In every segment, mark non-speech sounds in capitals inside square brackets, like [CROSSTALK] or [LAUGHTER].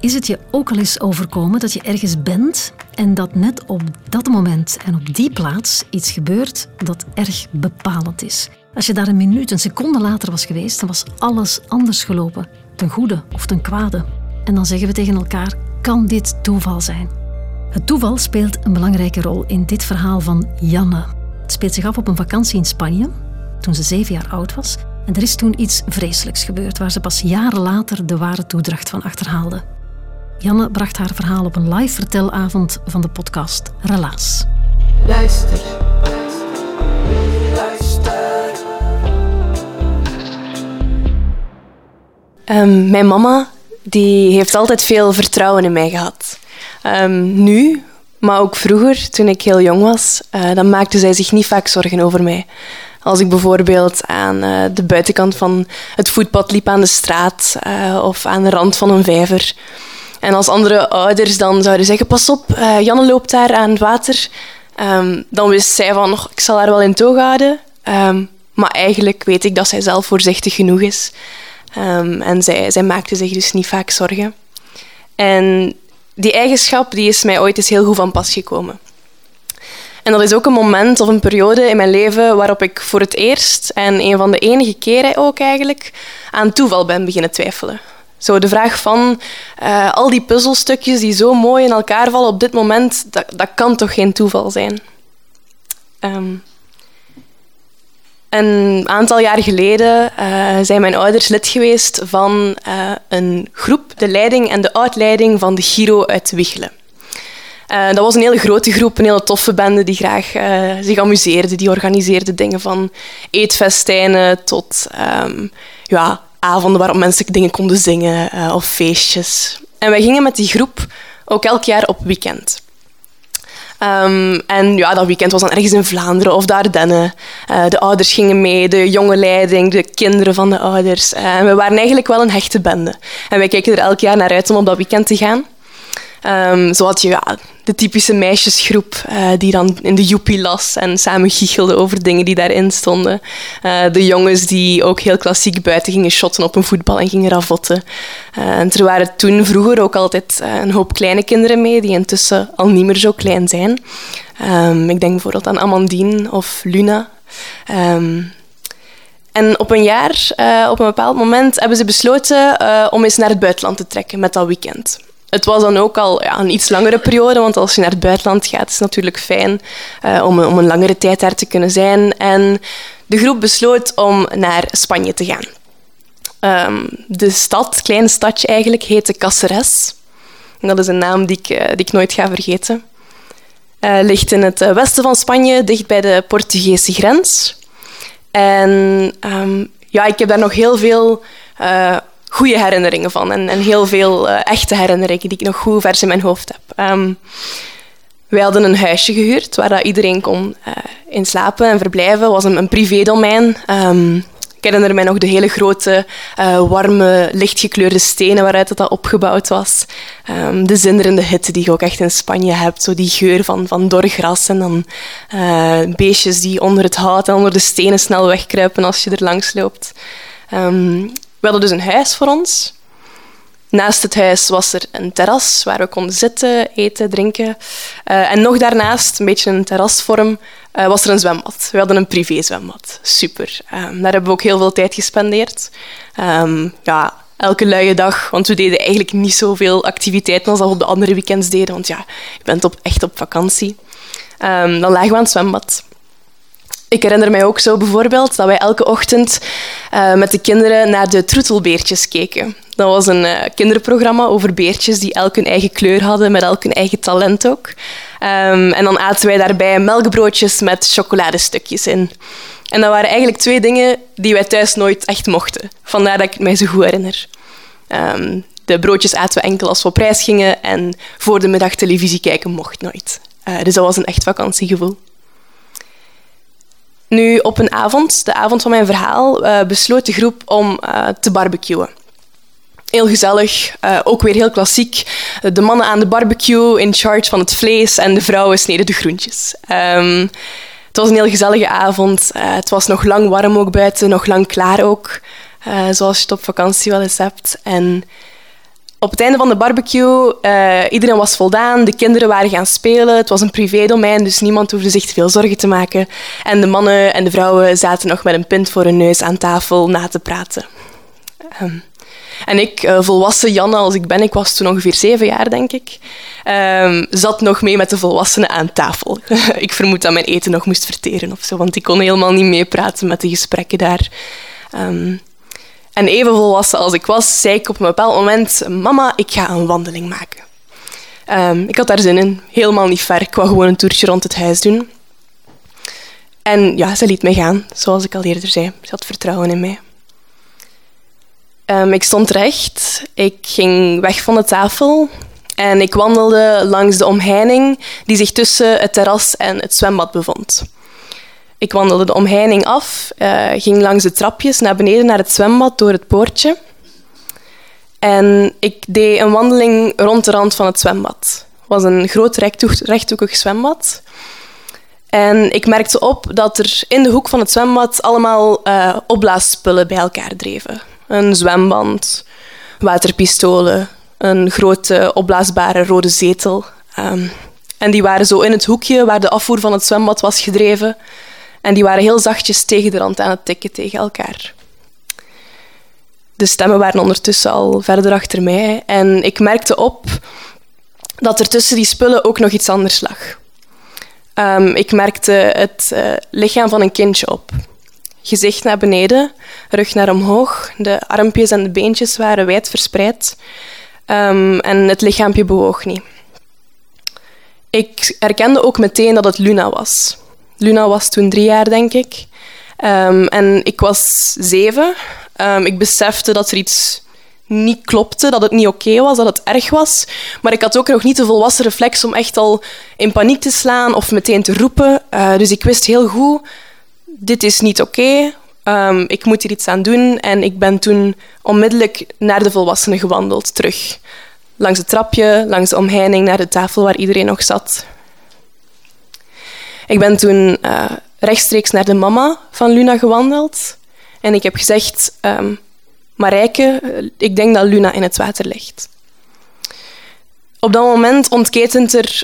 Is het je ook al eens overkomen dat je ergens bent en dat net op dat moment en op die plaats iets gebeurt dat erg bepalend is? Als je daar een minuut, een seconde later was geweest, dan was alles anders gelopen. Ten goede of ten kwade. En dan zeggen we tegen elkaar, kan dit toeval zijn? Het toeval speelt een belangrijke rol in dit verhaal van Janne. Het speelt zich af op een vakantie in Spanje, toen ze zeven jaar oud was. En er is toen iets vreselijks gebeurd waar ze pas jaren later de ware toedracht van achterhaalde. Janne bracht haar verhaal op een live vertelavond van de podcast Relaas. Luister. Luister. Um, mijn mama die heeft altijd veel vertrouwen in mij gehad. Um, nu, maar ook vroeger, toen ik heel jong was, uh, dan maakte zij zich niet vaak zorgen over mij. Als ik bijvoorbeeld aan uh, de buitenkant van het voetpad liep aan de straat uh, of aan de rand van een vijver. En als andere ouders dan zouden zeggen, pas op, uh, Janne loopt daar aan het water. Um, dan wist zij van, ik zal haar wel in toog houden. Um, maar eigenlijk weet ik dat zij zelf voorzichtig genoeg is. Um, en zij, zij maakte zich dus niet vaak zorgen. En die eigenschap die is mij ooit eens heel goed van pas gekomen. En dat is ook een moment of een periode in mijn leven waarop ik voor het eerst, en een van de enige keren ook eigenlijk, aan toeval ben beginnen twijfelen. Zo de vraag van uh, al die puzzelstukjes die zo mooi in elkaar vallen op dit moment, dat, dat kan toch geen toeval zijn? Um, een aantal jaar geleden uh, zijn mijn ouders lid geweest van uh, een groep, de leiding en de uitleiding van de Giro uit Wichelen. Dat was een hele grote groep, een hele toffe bende die graag zich amuseerde. Die organiseerde dingen van eetfestijnen tot um, ja, avonden waarop mensen dingen konden zingen of feestjes. En wij gingen met die groep ook elk jaar op weekend. Um, en ja, dat weekend was dan ergens in Vlaanderen of de Ardennen. Uh, de ouders gingen mee, de jonge leiding, de kinderen van de ouders. Uh, en we waren eigenlijk wel een hechte bende. En wij keken er elk jaar naar uit om op dat weekend te gaan. Um, zo had je ja, de typische meisjesgroep uh, die dan in de joepie las en samen giechelden over dingen die daarin stonden. Uh, de jongens die ook heel klassiek buiten gingen shotten op een voetbal en gingen ravotten. Uh, en er waren toen vroeger ook altijd een hoop kleine kinderen mee, die intussen al niet meer zo klein zijn. Um, ik denk bijvoorbeeld aan Amandine of Luna. Um, en op een jaar, op een bepaald moment, hebben ze besloten om eens naar het buitenland te trekken met dat weekend het was dan ook al ja, een iets langere periode, want als je naar het buitenland gaat, is het natuurlijk fijn uh, om, om, een langere tijd daar te kunnen zijn. En de groep besloot om naar Spanje te gaan. Um, de stad, kleine stadje eigenlijk, heette Cáceres. Dat is een naam die ik, uh, die ik nooit ga vergeten. Uh, ligt in het westen van Spanje, dicht bij de Portugese grens. En um, ja, ik heb daar nog heel veel goede herinneringen van. En, en heel veel uh, echte herinneringen die ik nog goed vers in mijn hoofd heb. Um, wij hadden een huisje gehuurd waar dat iedereen kon uh, in slapen en verblijven. Was een, een privédomein. Um, ik herinner mij nog de hele grote, uh, warme, lichtgekleurde stenen waaruit dat, dat opgebouwd was. Um, de zinderende hitte die je ook echt in Spanje hebt. Zo die geur van, van dor gras en dan beestjes die onder het hout en onder de stenen snel wegkruipen als je er langs loopt. We hadden dus een huis voor ons. Naast het huis was er een terras waar we konden zitten, eten, drinken. Uh, en nog daarnaast, een beetje een terrasvorm, uh, was er een zwembad. We hadden een privézwembad. Super. Um, daar hebben we ook heel veel tijd gespendeerd. Um, ja, elke luie dag, want we deden eigenlijk niet zoveel activiteiten als we op de andere weekends deden. Want ja, je bent op, echt op vakantie. Um, dan lagen we aan het zwembad. Ik herinner mij ook zo bijvoorbeeld dat wij elke ochtend uh, met de kinderen naar de troetelbeertjes keken. Dat was een uh, kinderprogramma over beertjes die elk hun eigen kleur hadden, met elk hun eigen talent ook. Um, en dan aten wij daarbij melkbroodjes met chocoladestukjes in. En dat waren eigenlijk twee dingen die wij thuis nooit echt mochten. Vandaar dat ik het mij zo goed herinner. Um, de broodjes aten we enkel als we op reis gingen en voor de middag televisie kijken mocht nooit. Uh, dus dat was een echt vakantiegevoel. Nu, op een avond, de avond van mijn verhaal, uh, besloot de groep om uh, te barbecuen. Heel gezellig, uh, ook weer heel klassiek. De mannen aan de barbecue in charge van het vlees en de vrouwen sneden de groentjes. Um, het was een heel gezellige avond. het was nog lang warm ook buiten, nog lang klaar ook. zoals je het op vakantie wel eens hebt. En Op het einde van de barbecue, uh, iedereen was voldaan, de kinderen waren gaan spelen. Het was een privédomein, dus niemand hoefde zich veel zorgen te maken. En de mannen en de vrouwen zaten nog met een pint voor hun neus aan tafel na te praten. Um, en ik, uh, volwassen Janne als ik ben, ik was toen ongeveer zeven jaar, denk ik, um, zat nog mee met de volwassenen aan tafel. [LAUGHS] ik vermoed dat mijn eten nog moest verteren of zo, want ik kon helemaal niet meepraten met de gesprekken daar. Um, en even volwassen als ik was, zei ik op een bepaald moment: Mama, ik ga een wandeling maken. Um, ik had daar zin in, helemaal niet ver. Ik wou gewoon een toertje rond het huis doen. En ja, ze liet mij gaan, zoals ik al eerder zei. Ze had vertrouwen in mij. Um, ik stond recht, ik ging weg van de tafel en ik wandelde langs de omheining die zich tussen het terras en het zwembad bevond. Ik wandelde de omheining af, uh, ging langs de trapjes naar beneden naar het zwembad door het poortje. En ik deed een wandeling rond de rand van het zwembad. Het was een groot rechthoekig zwembad. En ik merkte op dat er in de hoek van het zwembad allemaal uh, opblaasspullen bij elkaar dreven. Een zwemband, waterpistolen, een grote opblaasbare rode zetel. Um, en die waren zo in het hoekje waar de afvoer van het zwembad was gedreven. En die waren heel zachtjes tegen de rand aan het tikken tegen elkaar. De stemmen waren ondertussen al verder achter mij en ik merkte op dat er tussen die spullen ook nog iets anders lag. Um, ik merkte het uh, lichaam van een kindje op. Gezicht naar beneden, rug naar omhoog. De armpjes en de beentjes waren wijd verspreid. Um, en het lichaampje bewoog niet. Ik herkende ook meteen dat het Luna was. Luna was toen drie jaar, denk ik. Um, en ik was zeven. Um, ik besefte dat er iets niet klopte, dat het niet oké was, dat het erg was. Maar ik had ook nog niet de volwassen reflex om echt al in paniek te slaan of meteen te roepen. Uh, dus ik wist heel goed, dit is niet oké. Um, ik moet hier iets aan doen. En ik ben toen onmiddellijk naar de volwassenen gewandeld, terug. Langs het trapje, langs de omheining, naar de tafel waar iedereen nog zat. Ik ben toen uh, rechtstreeks naar de mama van Luna gewandeld. En ik heb gezegd, um, Marijke, ik denk dat Luna in het water ligt. Op dat moment ontketent er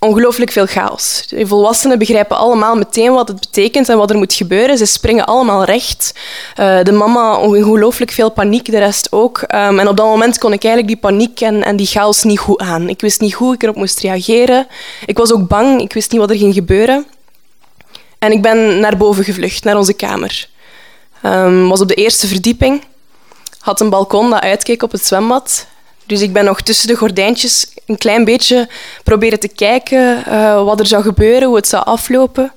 ongelooflijk veel chaos. De volwassenen begrijpen allemaal meteen wat het betekent en wat er moet gebeuren. Ze springen allemaal recht. Uh, de mama ongelooflijk veel paniek, de rest ook. Um, en op dat moment kon ik eigenlijk die paniek en, en die chaos niet goed aan. Ik wist niet hoe ik erop moest reageren. Ik was ook bang, ik wist niet wat er ging gebeuren. En ik ben naar boven gevlucht, naar onze kamer. Um, was op de eerste verdieping. Had een balkon dat uitkeek op het zwembad. Dus ik ben nog tussen de gordijntjes een klein beetje proberen te kijken uh, wat er zou gebeuren, hoe het zou aflopen.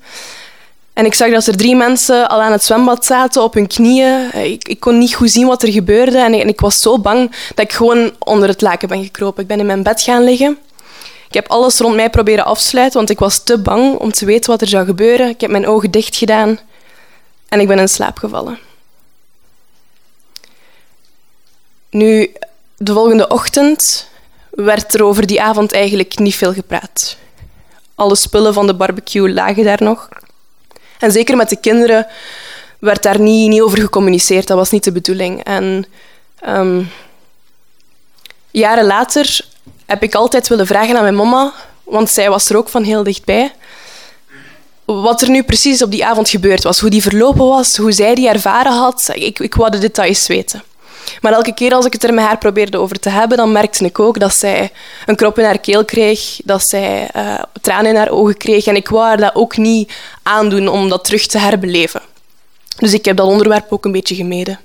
En ik zag dat er drie mensen al aan het zwembad zaten op hun knieën. Ik, ik kon niet goed zien wat er gebeurde en ik, en ik, was zo bang dat ik gewoon onder het laken ben gekropen. Ik ben in mijn bed gaan liggen. Ik heb alles rond mij proberen afsluiten, want ik was te bang om te weten wat er zou gebeuren. Ik heb mijn ogen dicht gedaan en ik ben in slaap gevallen. Nu, de volgende ochtend werd er over die avond eigenlijk niet veel gepraat. Alle spullen van de barbecue lagen daar nog. En zeker met de kinderen werd daar niet, niet over gecommuniceerd. Dat was niet de bedoeling. En um, jaren later heb ik altijd willen vragen aan mijn mama, want zij was er ook van heel dichtbij, wat er nu precies op die avond gebeurd was, hoe die verlopen was, hoe zij die ervaren had. Ik, ik wou de details weten. Maar elke keer als ik het er met haar probeerde over te hebben, dan merkte ik ook dat zij een krop in haar keel kreeg, dat zij uh, tranen in haar ogen kreeg. En ik wou haar dat ook niet aandoen om dat terug te herbeleven. Dus ik heb dat onderwerp ook een beetje gemeden.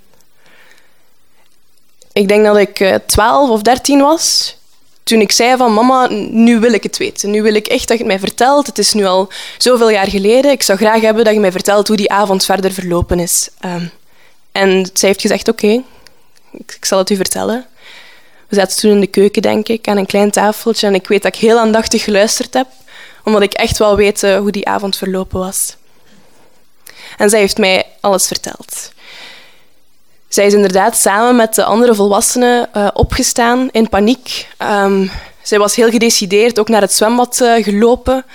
Ik denk dat ik 12 eh, of 13 was toen ik zei van mama, nu wil ik het weten. Nu wil ik echt dat je het mij vertelt. Het is nu al zoveel jaar geleden. Ik zou graag hebben dat je mij vertelt hoe die avond verder verlopen is. Um, en zij heeft gezegd, oké, ik, zal het u vertellen. We zaten toen in de keuken, denk ik, aan een klein tafeltje. En ik weet dat ik heel aandachtig geluisterd heb, omdat ik echt wel weet hoe die avond verlopen was. En zij heeft mij alles verteld. Zij is inderdaad samen met de andere volwassenen uh, opgestaan in paniek. Um, zij was heel gedecideerd, ook naar het zwembad uh, gelopen.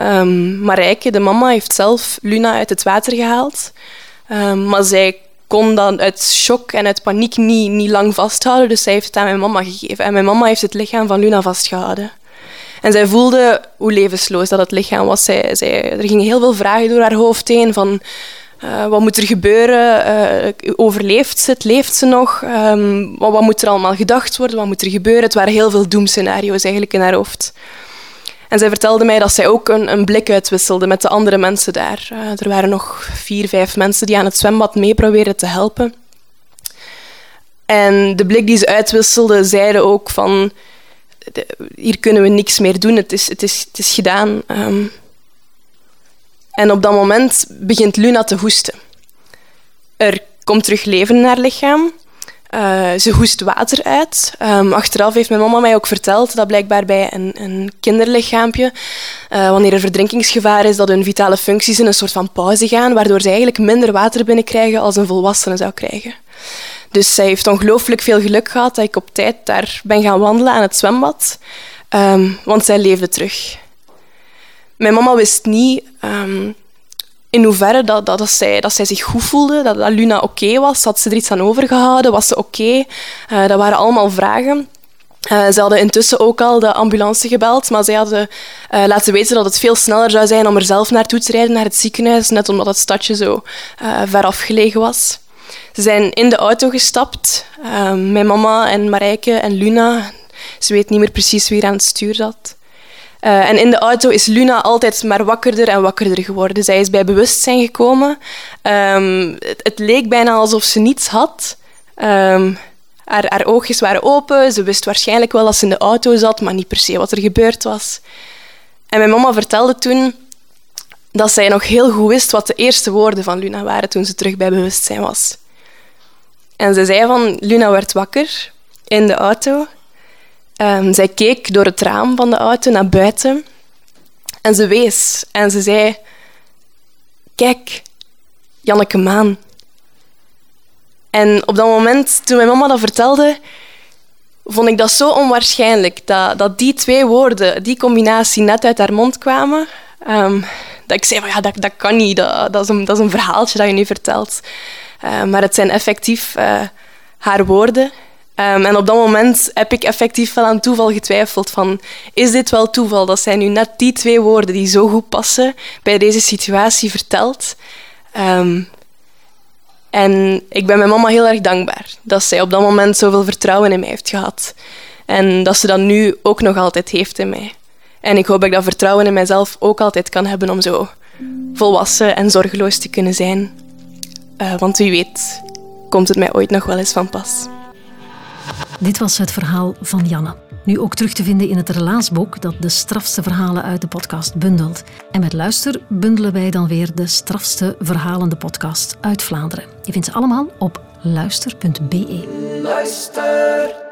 Um, Marijke, de mama, heeft zelf Luna uit het water gehaald. Um, maar zij kon dat uit shock en uit paniek niet, niet lang vasthouden. Dus zij heeft het aan mijn mama gegeven. En mijn mama heeft het lichaam van Luna vastgehouden. En zij voelde hoe levensloos dat het lichaam was. Zij, zij, er gingen heel veel vragen door haar hoofd heen van... Uh, wat moet er gebeuren? Uh, overleeft ze het? Leeft ze nog? Um, wat, wat, moet er allemaal gedacht worden? Wat moet er gebeuren? Het waren heel veel doemscenario's eigenlijk in haar hoofd. En zij vertelde mij dat zij ook een, een blik uitwisselde met de andere mensen daar. Uh, er waren nog vier, vijf mensen die aan het zwembad mee probeerden te helpen. En de blik die ze uitwisselde, zeiden ook van... Hier kunnen we niks meer doen, het is, het is, het is gedaan. Um, en op dat moment begint Luna te hoesten. Er komt terug leven in haar lichaam. Uh, ze hoest water uit. Um, achteraf heeft mijn mama mij ook verteld dat blijkbaar bij een, een kinderlichaampje, uh, wanneer er verdrinkingsgevaar is, dat hun vitale functies in een soort van pauze gaan, waardoor ze eigenlijk minder water binnenkrijgen als een volwassene zou krijgen. Dus zij heeft ongelooflijk veel geluk gehad dat ik op tijd daar ben gaan wandelen aan het zwembad, um, want zij leefde terug. Mijn mama wist niet um, in hoeverre dat, dat, dat, zij, dat zij zich goed voelde, dat, dat Luna oké was. Had ze er iets aan overgehouden? Was ze oké? Uh, dat waren allemaal vragen. Uh, ze hadden intussen ook al de ambulance gebeld, maar zij hadden uh, laten weten dat het veel sneller zou zijn om er zelf naartoe te rijden, naar het ziekenhuis, net omdat het stadje zo ver afgelegen was. Ze zijn in de auto gestapt, mijn mama en Marijke en Luna. Ze weet niet meer precies wie er aan het stuur zat. Uh, en in de auto is Luna altijd maar wakkerder en wakkerder geworden. Zij is bij bewustzijn gekomen. Um, het, leek bijna alsof ze niets had. Um, haar, haar, oogjes waren open. Ze wist waarschijnlijk wel dat ze in de auto zat, maar niet per se wat er gebeurd was. En mijn mama vertelde toen dat zij nog heel goed wist wat de eerste woorden van Luna waren toen ze terug bij bewustzijn was. En ze zei van, Luna werd wakker in de auto Um, zij keek door het raam van de auto naar buiten en ze wees en ze zei: Kijk, Janneke Maan. En op dat moment, toen mijn mama dat vertelde, vond ik dat zo onwaarschijnlijk dat, dat die twee woorden, die combinatie, net uit haar mond kwamen. Um, dat ik zei: van, ja, dat, dat kan niet, dat, is een, dat is een verhaaltje dat je nu vertelt. Uh, maar het zijn effectief uh, haar woorden. Um, en op dat moment heb ik effectief wel aan toeval getwijfeld van is dit wel toeval dat zij nu net die twee woorden die zo goed passen bij deze situatie vertelt. Um, en ik ben mijn mama heel erg dankbaar dat zij op dat moment zoveel vertrouwen in mij heeft gehad. En dat ze dat nu ook nog altijd heeft in mij. En ik hoop dat ik dat vertrouwen in mijzelf ook altijd kan hebben om zo volwassen en zorgeloos te kunnen zijn. Uh, want wie weet komt het mij ooit nog wel eens van pas. Dit was het verhaal van Janne. Nu ook terug te vinden in het relaasboek dat de strafste verhalen uit de podcast bundelt. En met Luister bundelen wij dan weer de strafste verhalende podcast uit Vlaanderen. Je vindt ze allemaal op luister.be. Luister.